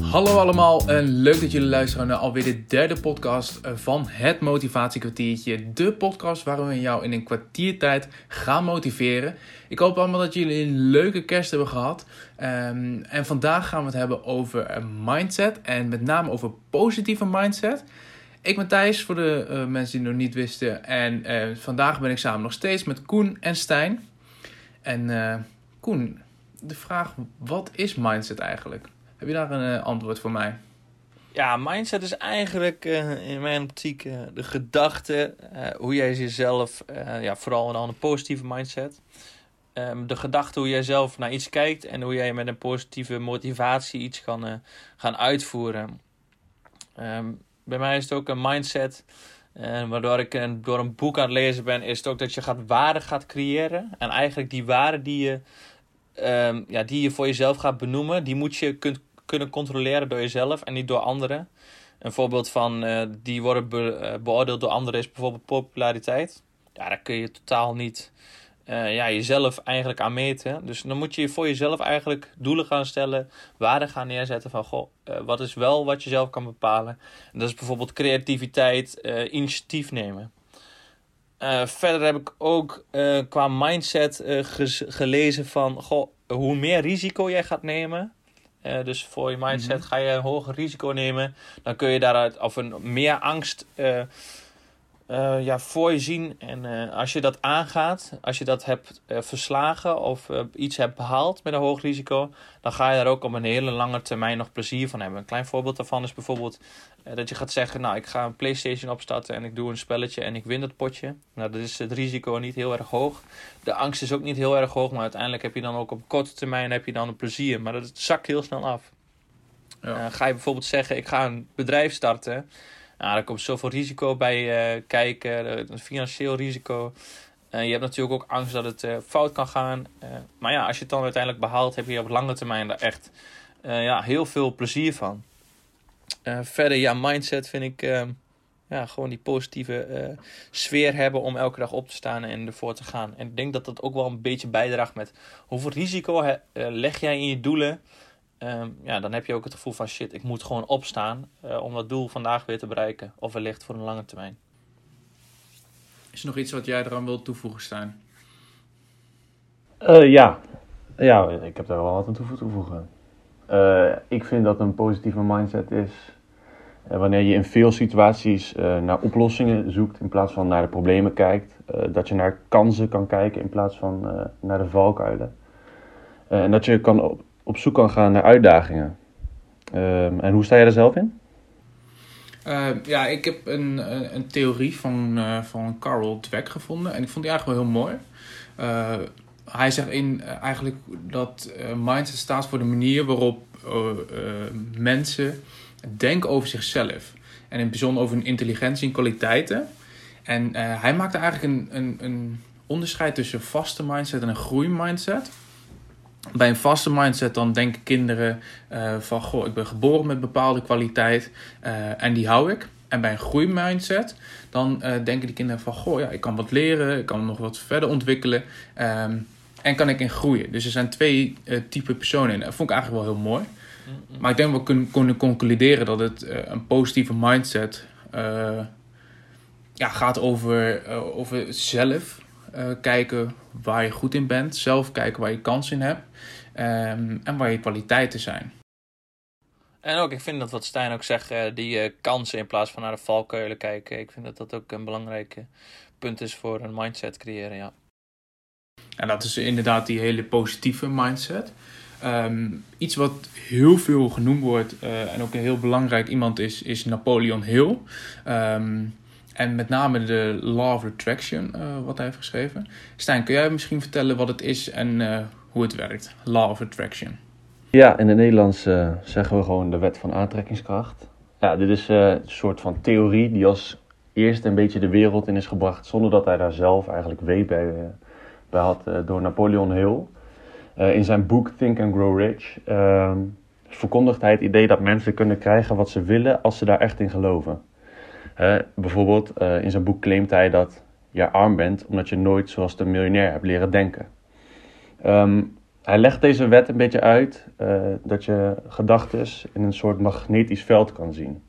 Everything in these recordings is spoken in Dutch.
Hallo allemaal en leuk dat jullie luisteren naar alweer de derde podcast eh, van het Motivatiekwartiertje. De podcast waarin we jou in een kwartiertijd gaan motiveren. Ik hoop allemaal dat jullie een leuke kerst hebben gehad. Ehm, en vandaag gaan we het hebben over een mindset en met name over positieve mindset. Ik ben Thijs, voor de uh, mensen die nog niet wisten. En uh, vandaag ben ik samen nog steeds met Koen en Stijn. En uh, Koen, de vraag, wat is mindset eigenlijk? Heb je daar een antwoord voor mij? Ja, mindset is eigenlijk in mijn optiek de gedachte, hoe jij jezelf, ja, vooral dan een positieve mindset, um, de gedachte hoe jij zelf naar iets kijkt en hoe jij met een positieve motivatie iets kan gaan uitvoeren. Um, bij mij is het ook een mindset, waardoor ik een, door een boek aan het lezen ben, is het ook dat je gaat waarde gaat creëren. En eigenlijk die waarde die je, um, ja, die je voor jezelf gaat benoemen, die moet je kunt kunnen controleren door jezelf en niet door anderen. Een voorbeeld van uh, die worden be uh, beoordeeld door anderen is bijvoorbeeld populariteit. Ja, daar kun je totaal niet uh, ja, jezelf eigenlijk aan meten. Dus dan moet je voor jezelf eigenlijk doelen gaan stellen, waarden gaan neerzetten van goh, wat is wel wat je zelf kan bepalen. En dat is bijvoorbeeld creativiteit, initiatief nemen. verder heb ik ook qua mindset gelezen van goh, hoe meer risico jij gaat nemen, dus voor je mindset ga je een hoger risico nemen. Dan kun je daaruit of een meer angst uh, uh, ja, voor je zien. En als je dat aangaat, als je dat hebt verslagen of iets hebt behaald met een hoog risico, dan ga je daar ook op een hele lange termijn nog plezier van hebben. Een klein voorbeeld daarvan is bijvoorbeeld dat je gaat zeggen, nou ik ga een Playstation opstarten en ik doe een spelletje en ik win dat potje. Nou dat is het risico niet heel erg hoog. De angst is ook niet heel erg hoog, maar uiteindelijk heb je dan ook op korte termijn heb je dan een plezier. Maar dat zakt heel snel af. Ja. Ga je bijvoorbeeld zeggen, ik ga een bedrijf starten. Nou, daar komt zoveel risico bij uh, kijken, een financieel risico. Uh, je hebt natuurlijk ook angst dat het fout kan gaan. maar ja, als je het dan uiteindelijk behaalt, heb je op lange termijn daar echt ja, heel veel plezier van. Verder, ja, mindset vind ik ja, gewoon die positieve sfeer hebben om elke dag op te staan en ervoor te gaan. En ik denk dat dat ook wel een beetje bijdraagt met hoeveel risico leg jij in je doelen. Um, ja, dan heb je ook het gevoel van shit, ik moet gewoon opstaan om dat doel vandaag weer te bereiken. Of wellicht voor een lange termijn. Is er nog iets wat jij eraan wilt toevoegen, Stijn? ja. ja, ik heb daar wel wat aan toe te voegen. Uh, ik vind dat een positieve mindset is uh, wanneer je in veel situaties uh, naar oplossingen zoekt in plaats van naar de problemen kijkt. dat je naar kansen kan kijken in plaats van naar de valkuilen. en dat je kan op, op, zoek kan gaan naar uitdagingen. Ehm, en hoe sta je er zelf in? ja, ik heb een, een theorie van, van Carl Dweck gevonden en ik vond die eigenlijk wel heel mooi hij zegt in, eigenlijk dat uh, mindset staat voor de manier waarop uh, uh, mensen denken over zichzelf. En in het bijzonder over hun intelligentie en kwaliteiten. En hij maakte eigenlijk een, een, een onderscheid tussen vaste mindset en een groeimindset. Bij een vaste mindset dan denken kinderen van... Goh, ik ben geboren met bepaalde kwaliteit en die hou ik. En bij een groeimindset, dan denken die kinderen van... Goh, ja, ik kan wat leren, ik kan nog wat verder ontwikkelen. Um, en kan ik in groeien. Dus er zijn twee uh, type personen in. Dat vond ik eigenlijk wel heel mooi. Maar ik denk dat we kunnen, kunnen concluderen dat het uh, een positieve mindset uh, ja, gaat over, over zelf kijken waar je goed in bent. Zelf kijken waar je kans in hebt. Um, en waar je kwaliteiten zijn. En ook, ik vind dat wat Stijn ook zegt, die kansen in plaats van naar de valkuilen kijken. Ik vind dat dat ook een belangrijk punt is voor een mindset creëren, ja. En dat is inderdaad die hele positieve mindset. Um, iets wat heel veel genoemd wordt uh, en ook een heel belangrijk iemand is, is Napoleon Hill. Um, en met name de Law of Attraction, uh, wat hij heeft geschreven. Stijn, kun jij misschien vertellen wat het is en uh, hoe het werkt? Law of Attraction. Ja, in het Nederlands zeggen we gewoon de wet van aantrekkingskracht. Ja, dit is een soort van theorie die als eerste een beetje de wereld in is gebracht, zonder dat hij daar zelf eigenlijk weet bij had uh, door Napoleon Hill. In zijn boek Think and Grow Rich uh, verkondigt hij het idee dat mensen kunnen krijgen wat ze willen als ze daar echt in geloven. Bijvoorbeeld in zijn boek claimt hij dat je arm bent omdat je nooit zoals de miljonair hebt leren denken. Ehm, hij legt deze wet een beetje uit uh, dat je gedachten in een soort magnetisch veld kan zien.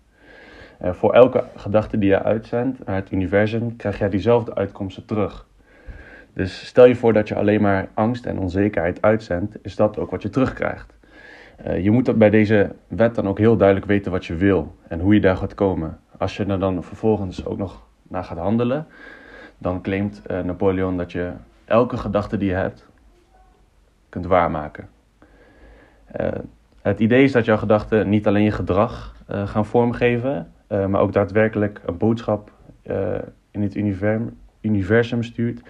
Voor elke gedachte die je uitzendt naar het universum krijg jij diezelfde uitkomsten terug. Dus stel je voor dat je alleen maar angst en onzekerheid uitzendt, is dat ook wat je terugkrijgt. Uh, je moet bij deze wet dan ook heel duidelijk weten wat je wil en hoe je daar gaat komen. Als je er dan vervolgens ook nog naar gaat handelen, dan claimt uh, Napoleon dat je elke gedachte die je hebt kunt waarmaken. Uh, het idee is dat jouw gedachten niet alleen je gedrag gaan vormgeven, maar ook daadwerkelijk een boodschap in het universum, universum stuurt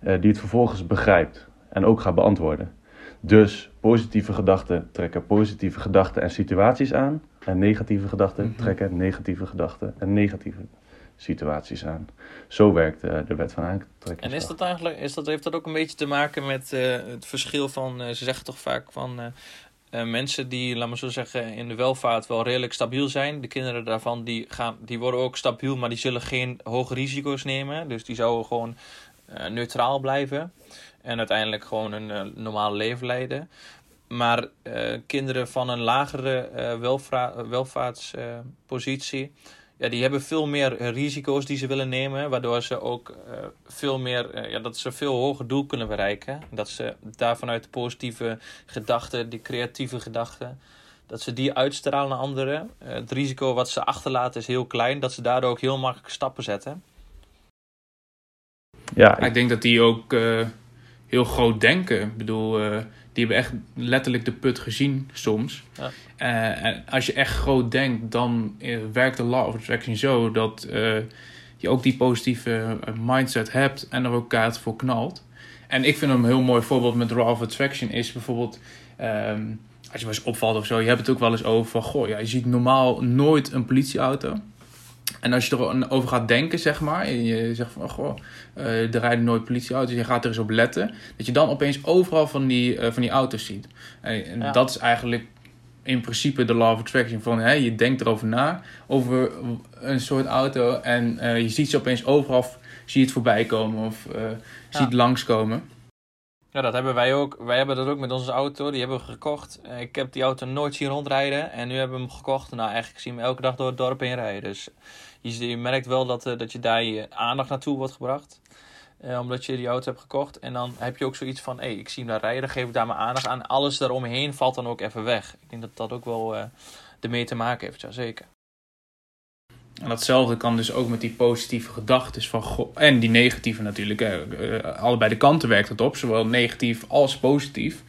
die het vervolgens begrijpt en ook gaat beantwoorden. Dus positieve gedachten trekken positieve gedachten en situaties aan. En negatieve gedachten mm -hmm. trekken negatieve gedachten en negatieve situaties aan. Zo werkt uh, de wet van aantrekking. En is dat eigenlijk, is dat, heeft dat ook een beetje te maken met uh, het verschil van, uh, ze zeggen toch vaak van mensen die, laten we zo zeggen, in de welvaart wel redelijk stabiel zijn. De kinderen daarvan die, gaan, die worden ook stabiel, maar die zullen geen hoge risico's nemen. Dus die zouden gewoon neutraal blijven. En uiteindelijk gewoon een normaal leven leiden. Maar uh, kinderen van een lagere uh, welva welvaartspositie, ja, die hebben veel meer risico's die ze willen nemen. Waardoor ze ook veel meer, ja, dat ze veel hoger doel kunnen bereiken. Dat ze daar vanuit de positieve gedachten, die creatieve gedachten, dat ze die uitstralen naar anderen. het risico wat ze achterlaten is heel klein. Dat ze daardoor ook heel makkelijk stappen zetten. Ja, ik denk dat die ook heel groot denken. Ik bedoel, uh, die hebben echt letterlijk de put gezien soms. Ja. Uh, en als je echt groot denkt, dan uh, werkt de law of attraction zo dat je ook die positieve mindset hebt en er ook kaart voor knalt. En ik vind een heel mooi voorbeeld met law of attraction is bijvoorbeeld. Um, als je wel eens opvalt of zo, je hebt het ook wel eens over van, goh, ja, je ziet normaal nooit een politieauto. En als je erover gaat denken, zeg maar, en je zegt van, goh, uh, er rijden nooit politieauto's, je gaat er eens op letten, dat je dan opeens overal van die, uh, van die auto's ziet. En, ja. dat is eigenlijk in principe de law of attraction. Van, hè, je denkt erover na, over een soort auto, en uh, je ziet ze opeens overal, zie je het voorbij komen of ja. zie het langskomen. Ja, dat hebben wij ook. Wij hebben dat ook met onze auto. Die hebben we gekocht. Ik heb die auto nooit zien rondrijden. En nu hebben we hem gekocht. Nou, eigenlijk zien we elke dag door het dorp heen rijden. Dus je, je merkt wel dat, uh, dat je daar je aandacht naartoe wordt gebracht. Uh, omdat je die auto hebt gekocht. En dan heb je ook zoiets van, hé, hey, ik zie hem daar rijden, dan geef ik daar mijn aandacht aan. Alles daaromheen valt dan ook even weg. Ik denk dat dat ook wel uh, ermee te maken heeft, ja zeker. En datzelfde kan dus ook met die positieve gedachten van en die negatieve natuurlijk. Uh, allebei de kanten werkt het op, zowel negatief als positief.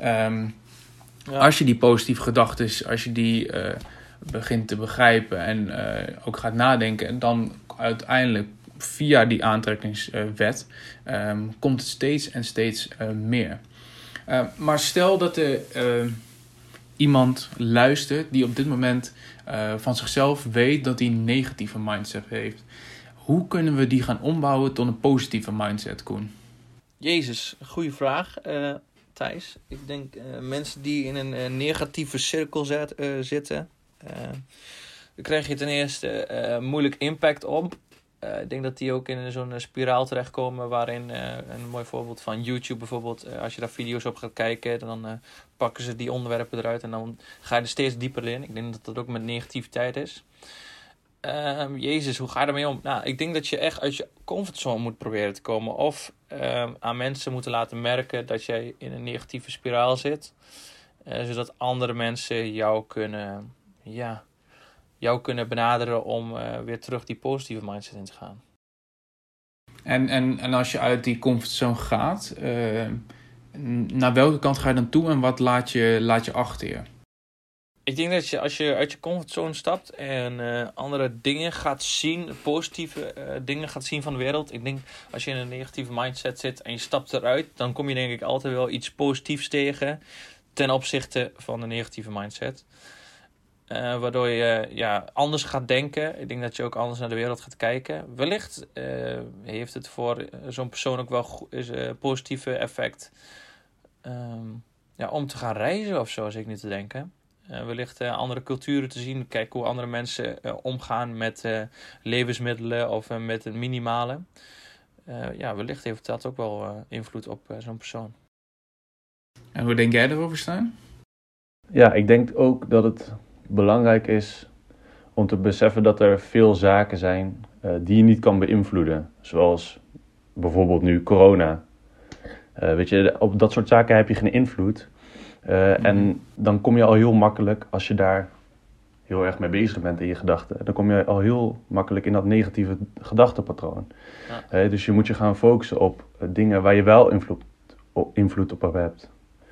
Um, ja. Als je die positieve gedachten, als je die begint te begrijpen en uh, ook gaat nadenken, en dan uiteindelijk via die aantrekkingswet um, komt het steeds en steeds uh, meer. Uh, maar stel dat er iemand luistert die op dit moment van zichzelf weet dat hij een negatieve mindset heeft. Hoe kunnen we die gaan ombouwen tot een positieve mindset, Koen? Jezus, goede vraag. Thijs. Ik denk mensen die in een negatieve cirkel zitten, uh, dan krijg je ten eerste uh, moeilijk impact op. Uh, ik denk dat die ook in zo'n spiraal terechtkomen waarin een mooi voorbeeld van YouTube bijvoorbeeld, als je daar video's op gaat kijken, dan pakken ze die onderwerpen eruit en dan ga je er steeds dieper in. Ik denk dat dat ook met negativiteit is. Ehm, Jezus, hoe ga je ermee om? Nou, ik denk dat je echt uit je comfortzone moet proberen te komen. Of uh, aan mensen moeten laten merken dat jij in een negatieve spiraal zit. Zodat andere mensen jou kunnen ja, jou kunnen benaderen om uh, weer terug die positieve mindset in te gaan. En, en, en als je uit die comfortzone gaat, uh, naar welke kant ga je dan toe en wat laat je, laat je achter je? Ik denk dat je als je uit je comfortzone stapt en uh, andere dingen gaat zien, positieve uh, dingen gaat zien van de wereld. Ik denk als je in een negatieve mindset zit en je stapt eruit, dan kom je denk ik altijd wel iets positiefs tegen ten opzichte van de negatieve mindset. Uh, waardoor je ja, anders gaat denken. Ik denk dat je ook anders naar de wereld gaat kijken. Wellicht uh, heeft het voor zo'n persoon ook wel een uh, positieve effect um, ja, om te gaan reizen of zo, als ik niet te denken. wellicht andere culturen te zien, kijken hoe andere mensen omgaan met levensmiddelen of met het minimale. eh, ja, wellicht heeft dat ook wel eh, invloed op eh, zo'n persoon. En hoe denk jij erover staan? Ja, ik denk ook dat het belangrijk is om te beseffen dat er veel zaken zijn eh, die je niet kan beïnvloeden. Zoals bijvoorbeeld nu corona. Eh, weet je, op dat soort zaken heb je geen invloed. Eh, En dan kom je al heel makkelijk, als je daar heel erg mee bezig bent in je gedachten, dan kom je al heel makkelijk in dat negatieve gedachtenpatroon. Ja. Dus je moet je gaan focussen op dingen waar je wel invloed op, invloed op hebt.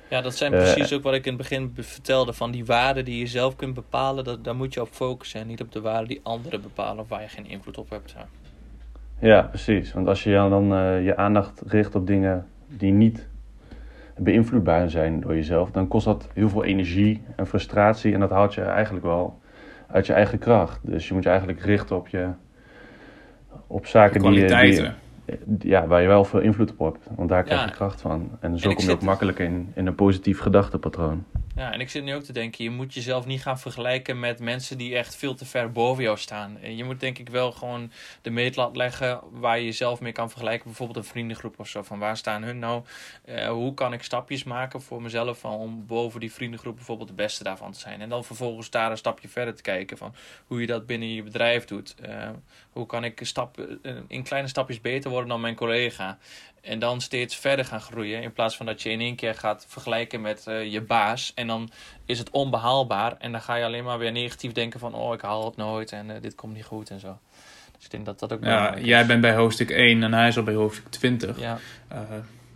Ja, dat zijn Eh, precies ook wat ik in het begin be- vertelde. Van die waarden die je zelf kunt bepalen, dat, daar moet je op focussen. En niet op de waarden die anderen bepalen of waar je geen invloed op hebt. Ja. Ja, precies. Want als je dan eh, je aandacht richt op dingen die niet beïnvloedbaar zijn door jezelf, dan kost dat heel veel energie en frustratie. En dat haalt je eigenlijk wel uit je eigen kracht. Dus je moet je eigenlijk richten op je op zaken die, je- die, ja, waar je wel veel invloed op hebt. Want daar krijg Ja. je kracht van. En zo En kom je zit- ook makkelijker in, in een positief gedachtepatroon. Ja, en ik zit nu ook te denken, je moet jezelf niet gaan vergelijken met mensen die echt veel te ver boven jou staan. Je moet denk ik wel gewoon de meetlat leggen waar je jezelf mee kan vergelijken. Bijvoorbeeld een vriendengroep of zo. Van waar staan hun nou? Eh, hoe kan ik stapjes maken voor mezelf om boven die vriendengroep bijvoorbeeld de beste daarvan te zijn? En dan vervolgens daar een stapje verder te kijken van hoe je dat binnen je bedrijf doet. Eh, hoe kan ik stap, eh, in kleine stapjes beter worden dan mijn collega? En dan steeds verder gaan groeien. In plaats van dat je in één keer gaat vergelijken met eh, je baas. En dan is het onbehaalbaar. En dan ga je alleen maar weer negatief denken van... Oh, ik haal het nooit en eh, dit komt niet goed en zo. Dus ik denk dat dat ook Ja, jij bent bij hoofdstuk 1 en hij is al bij hoofdstuk 20. Ja, Eh,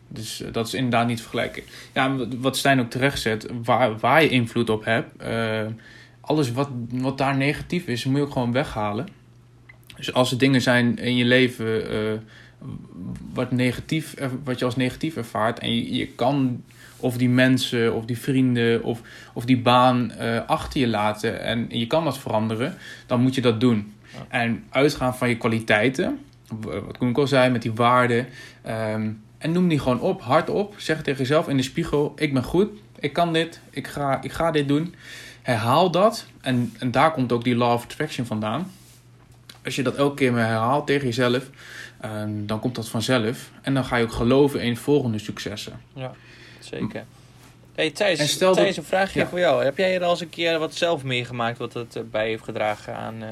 dus dat is inderdaad niet vergelijken. Ja, wat- Stijn ook terecht zet, waar, waar je invloed op hebt, alles wat, wat daar negatief is, moet je ook gewoon weghalen. Dus als er dingen zijn in je leven wat, negatief, wat je als negatief ervaart en je, je kan of die mensen of die vrienden of, of die baan eh, achter je laten en je kan dat veranderen, dan moet je dat doen. Ja. En uitgaan van je kwaliteiten, wat Koen al zei, met die waarden. ehm, en noem die gewoon op, hardop. Zeg tegen jezelf in de spiegel: Ik ben goed, ik kan dit, ik ga, ik ga dit doen. Herhaal dat. En, en daar komt ook die law of attraction vandaan. Als je dat elke keer maar herhaalt tegen jezelf, ehm, dan komt dat vanzelf. En dan ga je ook geloven in volgende successen. zeker. Hey Thijs, En stel dat- Thijs een vraagje ja. voor jou. Heb jij er al eens een keer wat zelf meegemaakt... wat het eh, bij heeft gedragen aan, eh,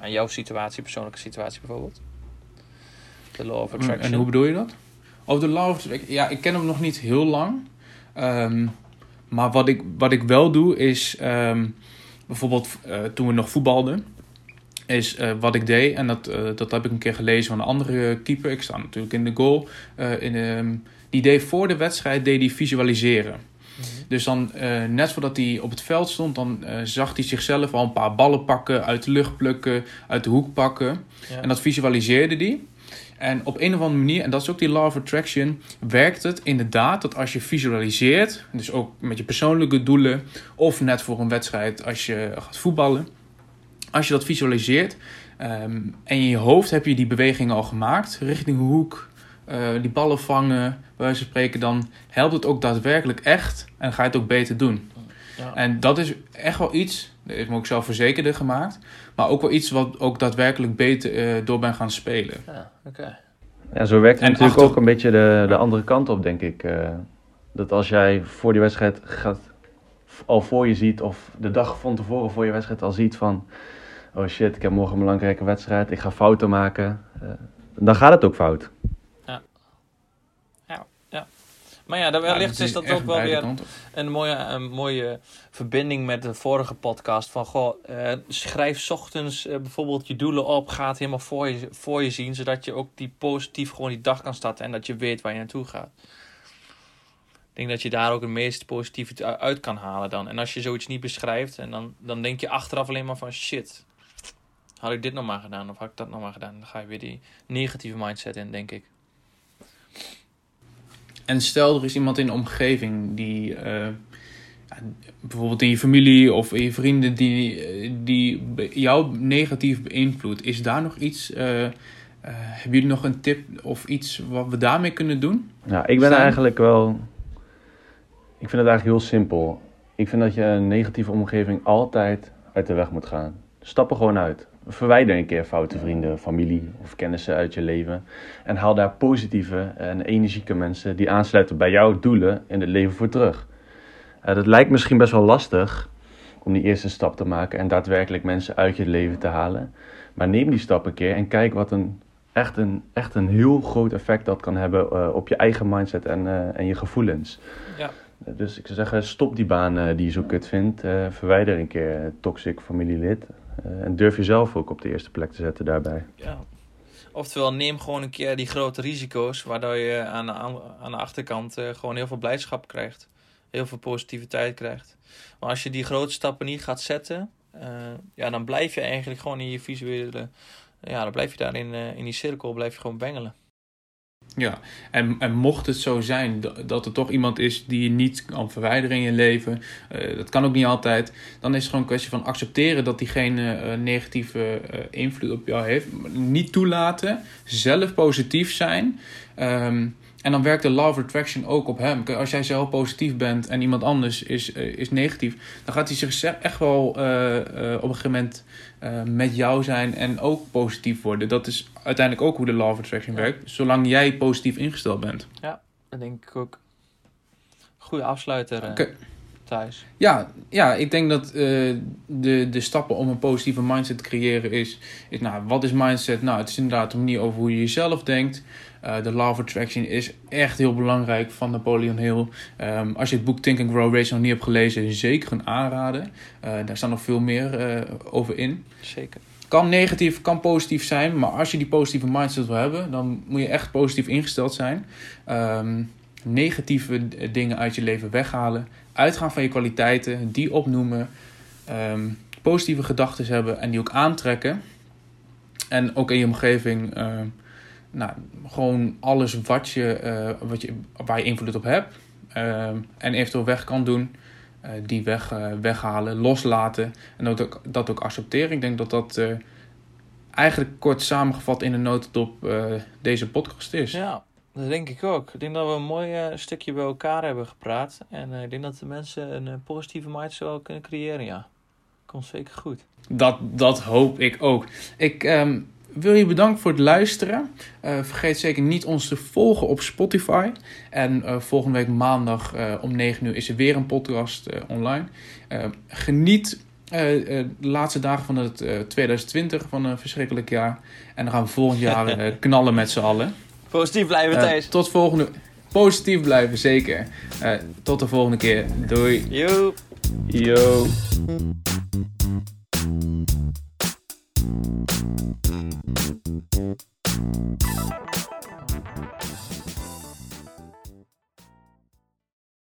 aan jouw situatie, persoonlijke situatie bijvoorbeeld? De law of attraction. En hoe bedoel je dat? Over de law of attraction. Ja, ik ken hem nog niet heel lang. Ehm, maar wat ik, wat ik wel doe is... ehm, bijvoorbeeld eh, toen we nog voetbalden... is eh, wat ik deed... en dat, eh, dat heb ik een keer gelezen van een andere keeper. Ik sta natuurlijk in de goal. eh, in, ehm, die deed voor de wedstrijd deed die visualiseren. Mhm. Dus dan, net voordat hij op het veld stond, dan zag hij zichzelf al een paar ballen pakken, uit de lucht plukken, uit de hoek pakken. Ja. En dat visualiseerde hij. En op een of andere manier, en dat is ook die law of attraction, werkt het inderdaad dat als je visualiseert, dus ook met je persoonlijke doelen, of net voor een wedstrijd als je gaat voetballen, als je dat visualiseert ehm, en in je hoofd heb je die beweging al gemaakt, richting de hoek, eh, die ballen vangen, bij wijze van spreken, dan helpt het ook daadwerkelijk echt en ga je het ook beter doen. Ja. En dat is echt wel iets, dat heeft me ook zelf verzekerder gemaakt, maar ook wel iets wat ook daadwerkelijk beter eh, door ben gaan spelen. Ja, oké. Ja, zo werkt het En natuurlijk achter- ook een beetje de, de andere kant op, denk ik. Eh, dat als jij voor die wedstrijd gaat, al voor je ziet, of de dag van tevoren voor je wedstrijd al ziet van... Oh shit, ik heb morgen een belangrijke wedstrijd, ik ga fouten maken. eh, dan gaat het ook fout. Maar ja, dan Ja, wellicht is dat ook wel weer kanten. een mooie, een mooie verbinding met de vorige podcast. Van goh, eh, schrijf 's ochtends eh, bijvoorbeeld je doelen op. Ga het helemaal voor je, voor je zien. Zodat je ook die positief gewoon die dag kan starten. En dat je weet waar je naartoe gaat. Ik denk dat je daar ook het meest positieve uit kan halen dan. En als je zoiets niet beschrijft. En dan, dan denk je achteraf alleen maar van shit. Had ik dit nog maar gedaan? Of had ik dat nog maar gedaan? Dan ga je weer die negatieve mindset in, denk ik. En stel er is iemand in de omgeving die eh, ja, bijvoorbeeld in je familie of in je vrienden die, eh, die jou negatief beïnvloedt. Is daar nog iets? eh, eh, hebben jullie nog een tip of iets wat we daarmee kunnen doen? Ja, ik ben Zijn- eigenlijk wel... Ik vind het eigenlijk heel simpel. Ik vind dat je een negatieve omgeving altijd uit de weg moet gaan. Stap er gewoon uit. Verwijder een keer foute vrienden, familie of kennissen uit je leven. En haal daar positieve en energieke mensen die aansluiten bij jouw doelen in het leven voor terug. Uh, dat lijkt misschien best wel lastig om die eerste stap te maken en daadwerkelijk mensen uit je leven te halen. Maar neem die stap een keer en kijk wat een echt een, echt een heel groot effect dat kan hebben uh, op je eigen mindset en, uh, en je gevoelens. Ja. Dus ik zou zeggen, stop die baan die je zo kut vindt. verwijder een keer toxic familielid. En durf jezelf ook op de eerste plek te zetten daarbij. Ja. Oftewel, neem gewoon een keer die grote risico's, waardoor je aan de, aan de achterkant gewoon heel veel blijdschap krijgt. Heel veel positiviteit krijgt. Maar als je die grote stappen niet gaat zetten, ja, dan blijf je eigenlijk gewoon in je visuele ja, dan blijf je daar in, in die cirkel blijf je gewoon bengelen. Ja, en, en mocht het zo zijn dat, er toch iemand is die je niet kan verwijderen in je leven, uh, dat kan ook niet altijd, dan is het gewoon een kwestie van accepteren dat diegene uh, negatieve invloed op jou heeft. Niet toelaten, zelf positief zijn. Um, en dan werkt de law of attraction ook op hem. Als jij zelf positief bent en iemand anders is, is negatief, dan gaat hij zich echt wel op een gegeven moment uh, met jou zijn en ook positief worden. Dat is uiteindelijk ook hoe de Law of Attraction werkt. Zolang jij positief ingesteld bent. Ja, dat denk ik ook. Goede afsluiter, okay. Ja, ja, ik denk dat uh, de, de stappen om een positieve mindset te creëren is, is... Nou, wat is mindset? Nou, het is inderdaad een manier over hoe je jezelf denkt. Uh, de Law of Attraction is echt heel belangrijk van Napoleon Hill. Um, als je het boek Think and Grow Rich nog niet hebt gelezen, zeker een aanraden. Uh, daar staan nog veel meer uh, over in. Zeker. Kan negatief, kan positief zijn, maar als je die positieve mindset wil hebben, dan moet je echt positief ingesteld zijn. Um, negatieve dingen uit je leven weghalen. Uitgaan van je kwaliteiten, die opnoemen. Um, positieve gedachten hebben en die ook aantrekken. En ook in je omgeving nou, gewoon alles wat je, uh, wat je, waar je invloed op hebt. Uh, en eventueel weg kan doen. Uh, die weg, weghalen, loslaten. En dat ook, dat ook accepteren. Ik denk dat dat eigenlijk kort samengevat in een notendop deze podcast is. Ja, dat denk ik ook. Ik denk dat we een mooi stukje bij elkaar hebben gepraat. En ik denk dat de mensen een positieve mindset wel kunnen creëren, ja. Komt zeker goed. Dat, dat hoop ik ook. Ik... Um, wil je bedanken voor het luisteren. Vergeet zeker niet ons te volgen op Spotify. En volgende week maandag om 9 uur is er weer een podcast online. geniet de laatste dagen van het 2020 van een verschrikkelijk jaar. En dan gaan we volgend jaar knallen met z'n allen. Positief blijven, Thijs. tot volgende... Positief blijven, zeker. tot de volgende keer. Doei. Yo. Yo.